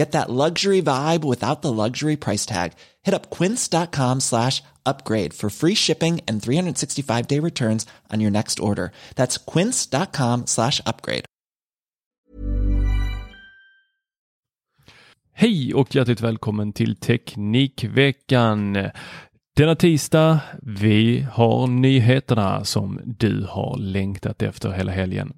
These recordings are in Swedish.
Get that luxury vibe without the luxury price tag. Hit up quince.com slash upgrade for free shipping and 365 day returns on your next order. That's quince.com slash upgrade. Hej och hjärtligt välkommen till Teknikveckan. Denna tisdag, vi har nyheterna som du har längtat efter hela helgen.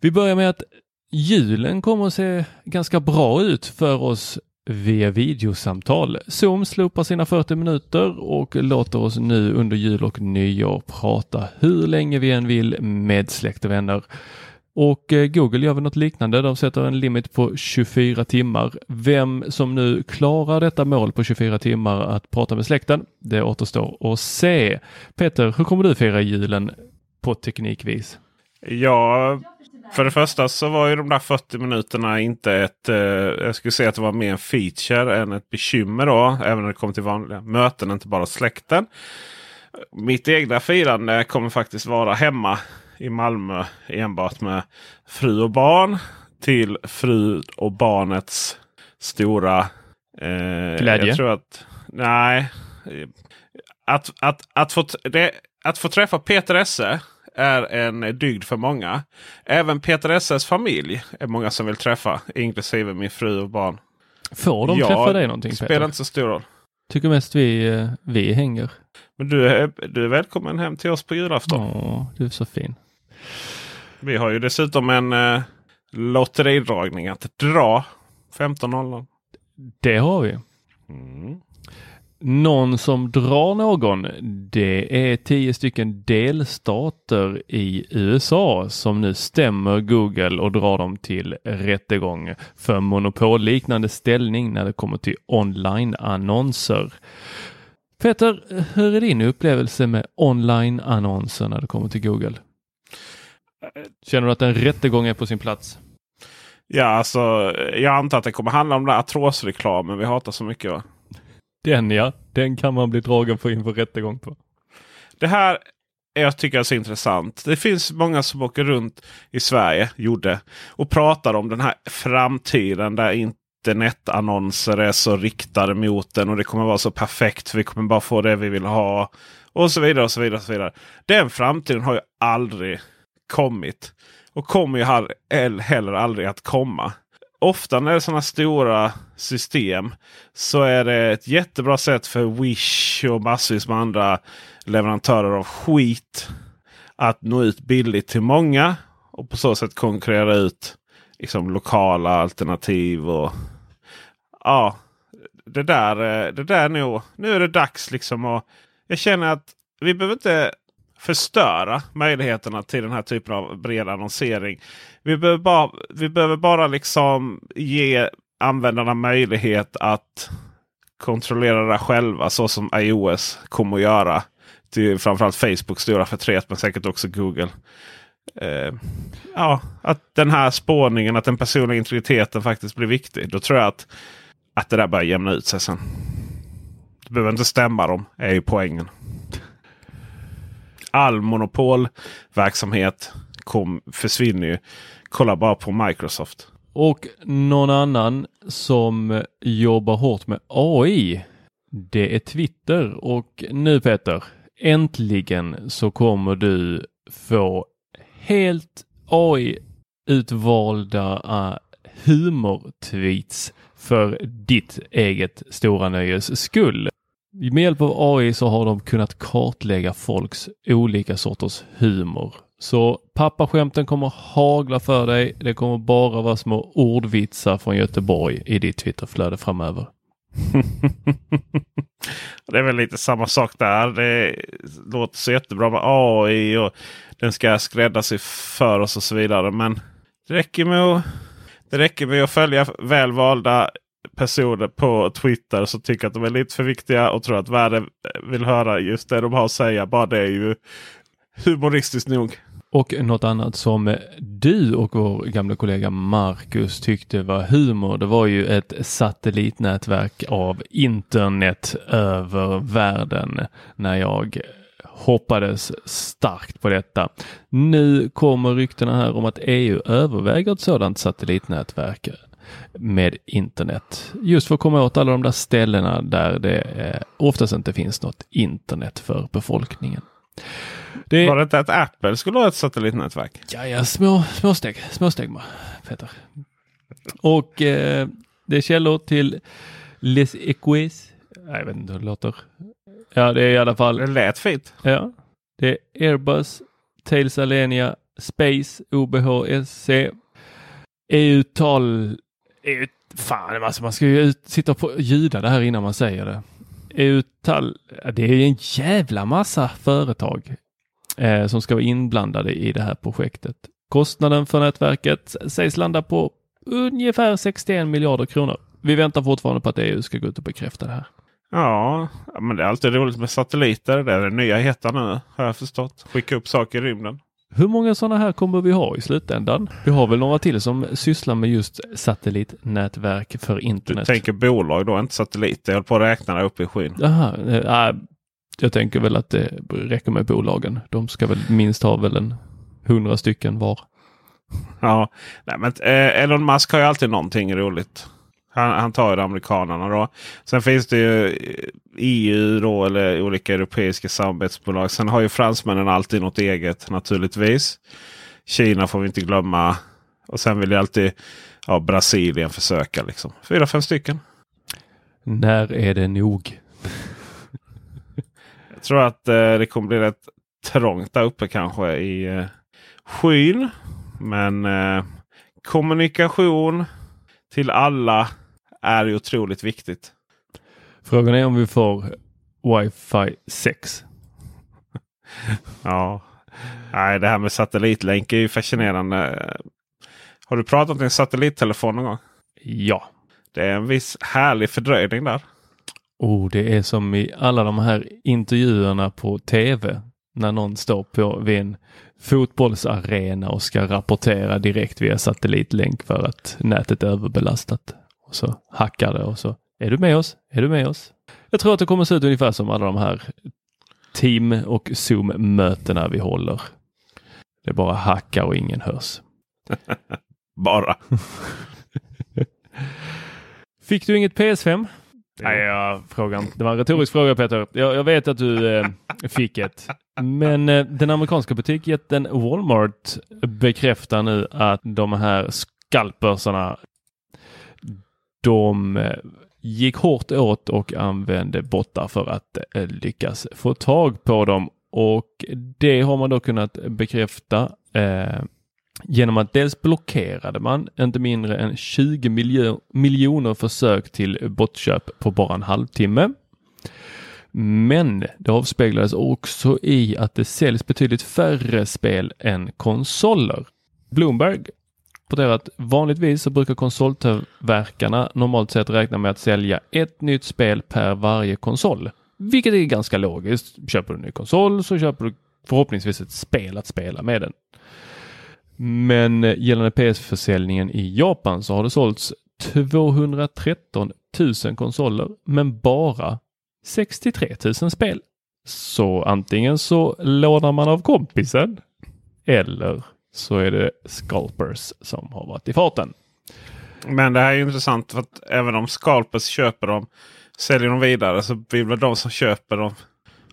Vi börjar med att julen kommer att se ganska bra ut för oss via videosamtal. Zoom slopar sina 40 minuter och låter oss nu under jul och nyår prata hur länge vi än vill med släkt och vänner. Och eh, Google gör väl något liknande. De sätter en limit på 24 timmar. Vem som nu klarar detta mål på 24 timmar att prata med släkten, det återstår att se. Peter, hur kommer du fira julen på teknikvis? Ja, för det första så var ju de där 40 minuterna inte ett... Eh, jag skulle säga att det var mer en feature än ett bekymmer då. Även när det kommer till vanliga möten, inte bara släkten. Mitt egna firande kommer faktiskt vara hemma i Malmö enbart med fru och barn. Till fru och barnets stora eh, Glädje? Jag tror att, nej. Att, att, att, få, det, att få träffa Peter Esse är en dygd för många. Även Peter Esses familj är många som vill träffa. Inklusive min fru och barn. Får de Ja, träffa dig någonting spelar Peter? inte så stor roll. Tycker mest vi, eh, vi hänger. Men du är, du är välkommen hem till oss på julafton. Åh, du är så fin. Vi har ju dessutom en eh, lotteridragning att dra 15.00. Det har vi. Mm. Någon som drar någon, det är tio stycken delstater i USA som nu stämmer Google och drar dem till rättegång för monopolliknande ställning när det kommer till online-annonser. Peter, hur är din upplevelse med online-annonser när det kommer till Google? Känner du att en rättegång är på sin plats? Ja, alltså jag antar att det kommer handla om den där atrosreklamen vi hatar så mycket. Va? Den ja, den kan man bli dragen på inför rättegång på. Det här är jag tycker är så intressant. Det finns många som åker runt i Sverige, gjorde, och pratar om den här framtiden där internetannonser är så riktade mot den och det kommer vara så perfekt. För vi kommer bara få det vi vill ha. Och så vidare och så vidare. Och så vidare. Den framtiden har ju aldrig kommit. Och kommer ju heller aldrig att komma. Ofta när det är sådana stora system så är det ett jättebra sätt för Wish och massvis med andra leverantörer av skit att nå ut billigt till många och på så sätt konkurrera ut liksom, lokala alternativ. och Ja, det där, eh, det där nu, nu är det dags liksom. Och jag känner att vi behöver inte förstöra möjligheterna till den här typen av bred annonsering. Vi behöver bara, vi behöver bara liksom ge användarna möjlighet att kontrollera det själva så som iOS kommer att göra. Till framförallt Facebook stora förtret men säkert också Google. Eh, ja, att den här spårningen, att den personliga integriteten faktiskt blir viktig. Då tror jag att, att det där börjar jämna ut sig sen. Du behöver inte stämma dem, är ju poängen all monopolverksamhet kom, försvinner ju. Kolla bara på Microsoft. Och någon annan som jobbar hårt med AI, det är Twitter. Och nu Peter, äntligen så kommer du få helt AI utvalda uh, eh, humortweets för ditt eget stora nöjes skull. Med hjälp av AI så har de kunnat kartlägga folks olika sorters humor. Så pappaskämten kommer hagla för dig. Det kommer bara vara små ordvitsar från Göteborg i ditt Twitterflöde framöver. det är väl lite samma sak där. Det låter så jättebra med AI och den ska skräddarsy för oss och så vidare. Men det räcker med att, det räcker med att följa välvalda personer på Twitter som tycker att de är lite för viktiga och tror att världen vill höra just det de har att säga. Bara det är ju humoristiskt nog. Och något annat som du och vår gamla kollega Marcus tyckte var humor, det var ju ett satellitnätverk av internet över världen när jag hoppades starkt på detta. Nu kommer ryktena här om att EU överväger ett sådant satellitnätverk med internet. Just för att komma åt alla de där ställena där det eh, oftast inte finns något internet för befolkningen. Det... Var det inte att Apple skulle ha ett satellitnätverk? Ja, ja små, små steg, små steg Peter. Och eh, det är källor till Les Equis. Jag vet inte hur det låter. Ja, det är i alla fall. Det lät fint. Ja, det är Airbus, Tails Alenia, Space, OBHSC, EU-tal. EU, fan, alltså man ska ju ut, sitta och ljuda det här innan man säger det. EU-tal, det är en jävla massa företag eh, som ska vara inblandade i det här projektet. Kostnaden för nätverket sägs landa på ungefär 61 miljarder kronor. Vi väntar fortfarande på att EU ska gå ut och bekräfta det här. Ja, men det är alltid roligt med satelliter. Det är det nya heta nu har jag förstått. Skicka upp saker i rymden. Hur många sådana här kommer vi ha i slutändan? Vi har väl några till som sysslar med just satellitnätverk för internet. Du tänker bolag då, inte satelliter. Jag håller på att räkna det uppe i skyn. Jaha, äh, jag tänker väl att det räcker med bolagen. De ska väl minst ha väl en hundra stycken var. Ja, nej, men eh, Elon Musk har ju alltid någonting roligt. Han, han tar ju amerikanerna då. Sen finns det ju EU då eller olika europeiska samarbetsbolag. Sen har ju fransmännen alltid något eget naturligtvis. Kina får vi inte glömma. Och sen vill ju alltid ja, Brasilien försöka. liksom. Fyra, fem stycken. När är det nog? Jag tror att eh, det kommer bli rätt trångt där uppe kanske i eh, skyn. Men eh, kommunikation till alla är ju otroligt viktigt. Frågan är om vi får Wi-Fi 6. ja, Nej, det här med satellitlänk är ju fascinerande. Har du pratat med en satellittelefon någon gång? Ja. Det är en viss härlig fördröjning där. Oh, det är som i alla de här intervjuerna på tv när någon står på vid en fotbollsarena och ska rapportera direkt via satellitlänk för att nätet är överbelastat. Och så hackar det och så är du med oss? Är du med oss? Jag tror att det kommer se ut ungefär som alla de här team och Zoom-mötena vi håller. Det bara hackar och ingen hörs. bara. Fick du inget PS5? Nej, jag frågan. Det var en retorisk fråga Peter. Jag, jag vet att du eh, fick ett. Men eh, den amerikanska butikjätten Walmart bekräftar nu att de här skalpersarna de eh, gick hårt åt och använde bottar för att eh, lyckas få tag på dem. Och det har man då kunnat bekräfta eh, genom att dels blockerade man inte mindre än 20 miljo miljoner försök till botköp på bara en halvtimme. Men det avspeglades också i att det säljs betydligt färre spel än konsoler. Bloomberg rapporterar att vanligtvis så brukar konsoltillverkarna normalt sett räkna med att sälja ett nytt spel per varje konsol. Vilket är ganska logiskt. Köper du en ny konsol så köper du förhoppningsvis ett spel att spela med den. Men eh, gällande PS-försäljningen i Japan så har det sålts 213 000 konsoler men bara 63 000 spel. Så antingen så lånar man av kompisen eller så är det scalpers som har varit i farten. Men det här är intressant för att även om scalpers köper dem, säljer dem vidare så vill väl de som köper dem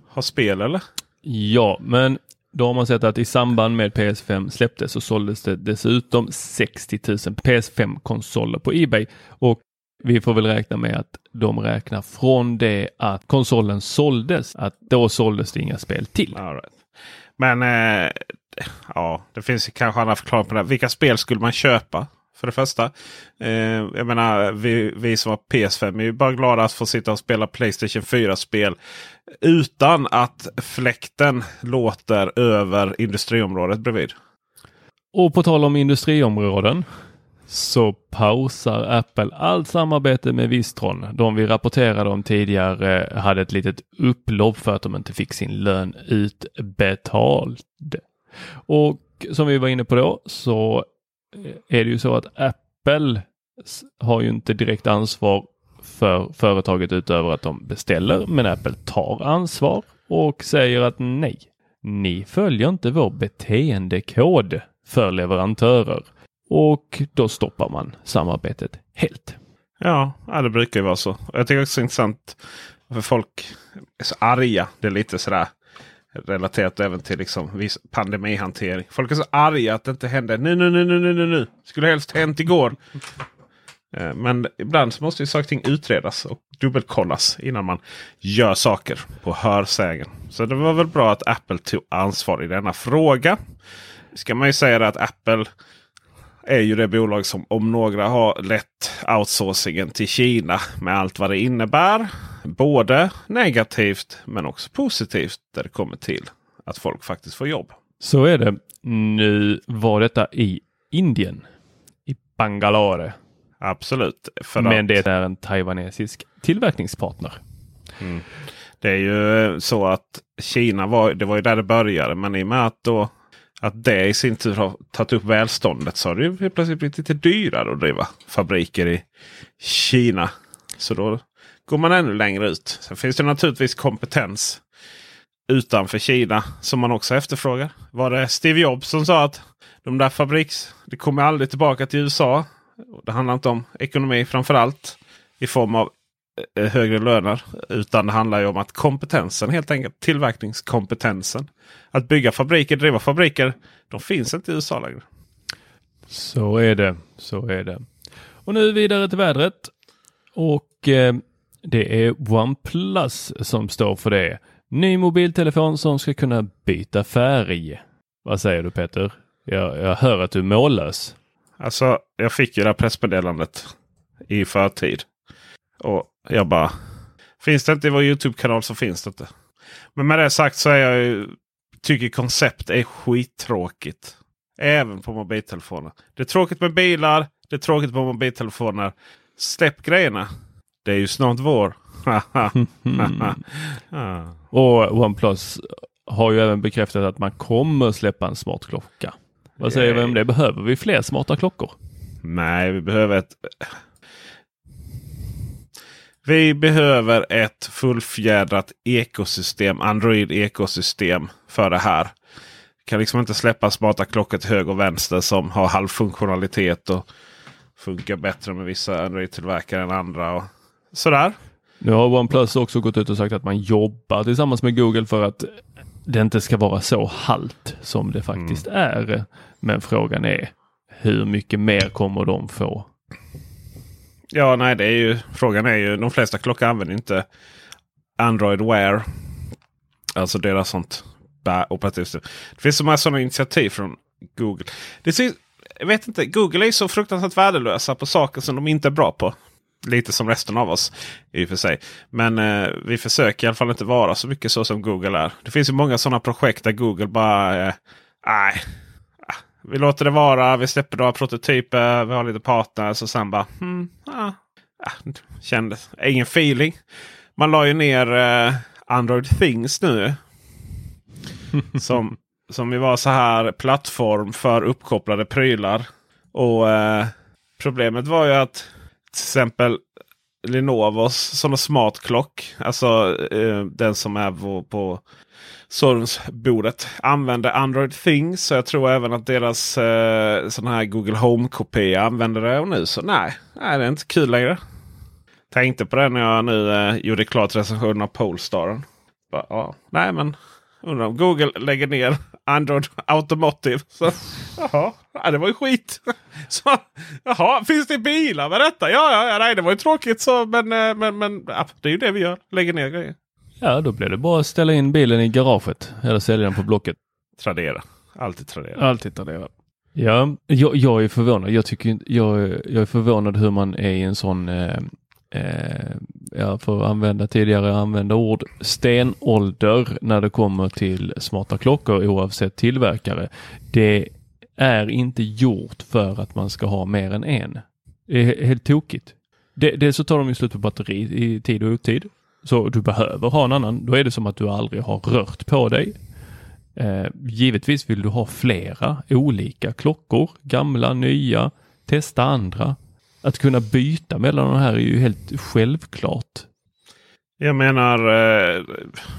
ha spel eller? Ja, men då har man sett att i samband med PS5 släpptes så såldes det dessutom 60 000 PS5-konsoler på Ebay och vi får väl räkna med att de räknar från det att konsolen såldes, att då såldes det inga spel till. Right. Men eh, ja, det finns kanske andra förklaringar på det. Vilka spel skulle man köpa? För det första. Eh, jag menar, vi, vi som har PS5 är ju bara glada att få sitta och spela Playstation 4-spel. Utan att fläkten låter över industriområdet bredvid. Och på tal om industriområden så pausar Apple allt samarbete med Vistron. De vi rapporterade om tidigare hade ett litet upplopp för att de inte fick sin lön utbetald. Och som vi var inne på då så eh, är det ju så att Apple har ju inte direkt ansvar för företaget utöver att de beställer. Men Apple tar ansvar och säger att nej, ni följer inte vår beteendekod för leverantörer. Och då stoppar man samarbetet helt. Ja, det brukar ju vara så. Jag tycker också det är intressant för folk är så arga. Det är lite sådär relaterat även till liksom viss pandemihantering. Folk är så arga att det inte händer nu, nu, nu, nu, nu, nu, nu. Skulle helst hänt igår. Eh, men ibland så måste ju saker och ting utredas och dubbelkollas innan man gör saker på hörsägen. Så det var väl bra att Apple tog ansvar i denna fråga. Ska man ju säga att Apple är ju det bolag som om några har lett outsourcingen till Kina med allt vad det innebär. Både negativt men också positivt där det kommer till att folk faktiskt får jobb. Så är det. Nu var detta i Indien, i Bangalore. Absolut. men det är en taiwanesisk tillverkningspartner. Mm. Det är ju så att Kina var, det var ju där det började. Men i och med att då att det i sin tur har tagit upp välståndet så har det ju plötsligt blivit lite dyrare att driva fabriker i Kina. Så då går man ännu längre ut. Sen finns det naturligtvis kompetens utanför Kina som man också efterfrågar. Var det Steve Jobs som sa att de där fabriks, det kommer aldrig tillbaka till USA. Det handlar inte om ekonomi framförallt i form av högre löner. Utan det handlar ju om att kompetensen helt enkelt, tillverkningskompetensen. Att bygga fabriker, driva fabriker, de finns inte i USA längre. Så är det, så är det. Och nu vidare till vädret. Och eh, det är OnePlus som står för det. Ny mobiltelefon som ska kunna byta färg. Vad säger du Peter? Jag, jag hör att du är mållös. Alltså, jag fick ju det här pressmeddelandet i förtid. Och jag bara... Finns det inte i vår Youtube-kanal så finns det inte. Men med det sagt så är jag ju, tycker koncept är skittråkigt. Även på mobiltelefoner. Det är tråkigt med bilar. Det är tråkigt på mobiltelefoner. Släpp grejerna. Det är ju snart vår. Och OnePlus har ju även bekräftat att man kommer släppa en smart klocka. Vad säger vi om det? Behöver vi fler smarta klockor? Nej, vi behöver ett... Vi behöver ett fullfjädrat ekosystem, Android-ekosystem för det här. Kan liksom inte släppa smarta klockor till höger och vänster som har halvfunktionalitet och funkar bättre med vissa Android-tillverkare än andra. Och sådär. Nu har OnePlus också gått ut och sagt att man jobbar tillsammans med Google för att det inte ska vara så halt som det faktiskt mm. är. Men frågan är hur mycket mer kommer de få? Ja, nej, det är ju frågan är ju de flesta klockor använder inte Android Wear. Alltså deras sånt operativsystem. Det finns så många sådana initiativ från Google. Det är, jag vet inte, Google är så fruktansvärt värdelösa på saker som de inte är bra på. Lite som resten av oss i och för sig. Men eh, vi försöker i alla fall inte vara så mycket så som Google är. Det finns ju många sådana projekt där Google bara... Eh, nej, eh, vi låter det vara. Vi släpper några prototyper. Vi har lite partners och sen bara... Hmm, ah, ah, kändes, ingen feeling. Man la ju ner eh, Android Things nu. som, som ju var så här plattform för uppkopplade prylar. Och eh, problemet var ju att till exempel Lenovos sådana smart klock. Alltså eh, den som är på, sovrumsbordet. Använder Android Things. Så jag tror även att deras eh, sån här Google Home-kopia använder det. Och nu så nej, nej, det är inte kul längre. Tänkte på det när jag nu eh, gjorde klart recensionen av Polestaren. Bara, ja, nej men undrar om Google lägger ner Android Automotive. Så, jaha, ja, det var ju skit. Så, jaha, finns det bilar med detta? Ja, ja, ja nej, det var ju tråkigt så. Men, eh, men, men ja, det är ju det vi gör. Lägger ner grejer. Ja, då blir det bara att ställa in bilen i garaget eller sälja den på Blocket. Tradera. Alltid Tradera. Alltid Tradera. Ja, jag, jag är förvånad. Jag, tycker, jag, jag är förvånad hur man är i en sån, eh, eh, jag får använda tidigare använda ord, stenålder när det kommer till smarta klockor oavsett tillverkare. Det är inte gjort för att man ska ha mer än en. Det är helt tokigt. Dels så tar de ju slut på batteri i tid och otid. Så du behöver ha en annan. Då är det som att du aldrig har rört på dig. Eh, givetvis vill du ha flera olika klockor, gamla, nya, testa andra. Att kunna byta mellan de här är ju helt självklart. Jag menar, eh,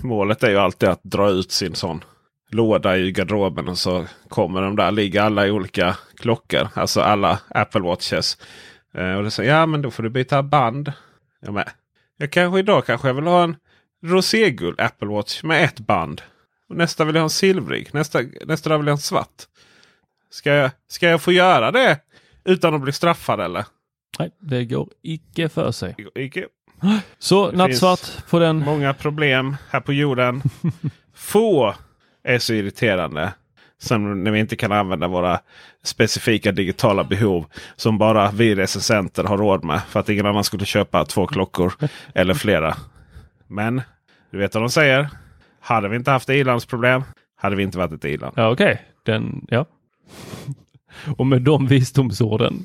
målet är ju alltid att dra ut sin sån låda i garderoben och så kommer de där ligga alla i olika klockor. Alltså alla Apple Watches. Eh, och det säger ja men då får du byta band. Jag med. Jag kanske idag kanske jag vill ha en roséguld Apple Watch med ett band. Och nästa vill jag ha en silvrig. Nästa, nästa dag vill jag ha en svart. Ska jag, ska jag få göra det utan att bli straffad eller? Nej, det går icke för sig. Icke. Så Det nattsvart på den. Många problem här på jorden. Få är så irriterande. Som när vi inte kan använda våra specifika digitala behov. Som bara vi recensenter har råd med. För att ingen annan skulle köpa två klockor eller flera. Men du vet vad de säger. Hade vi inte haft ilandsproblem hade vi inte varit ett iland. Ja, okej. Den, ja. Och med de visdomsorden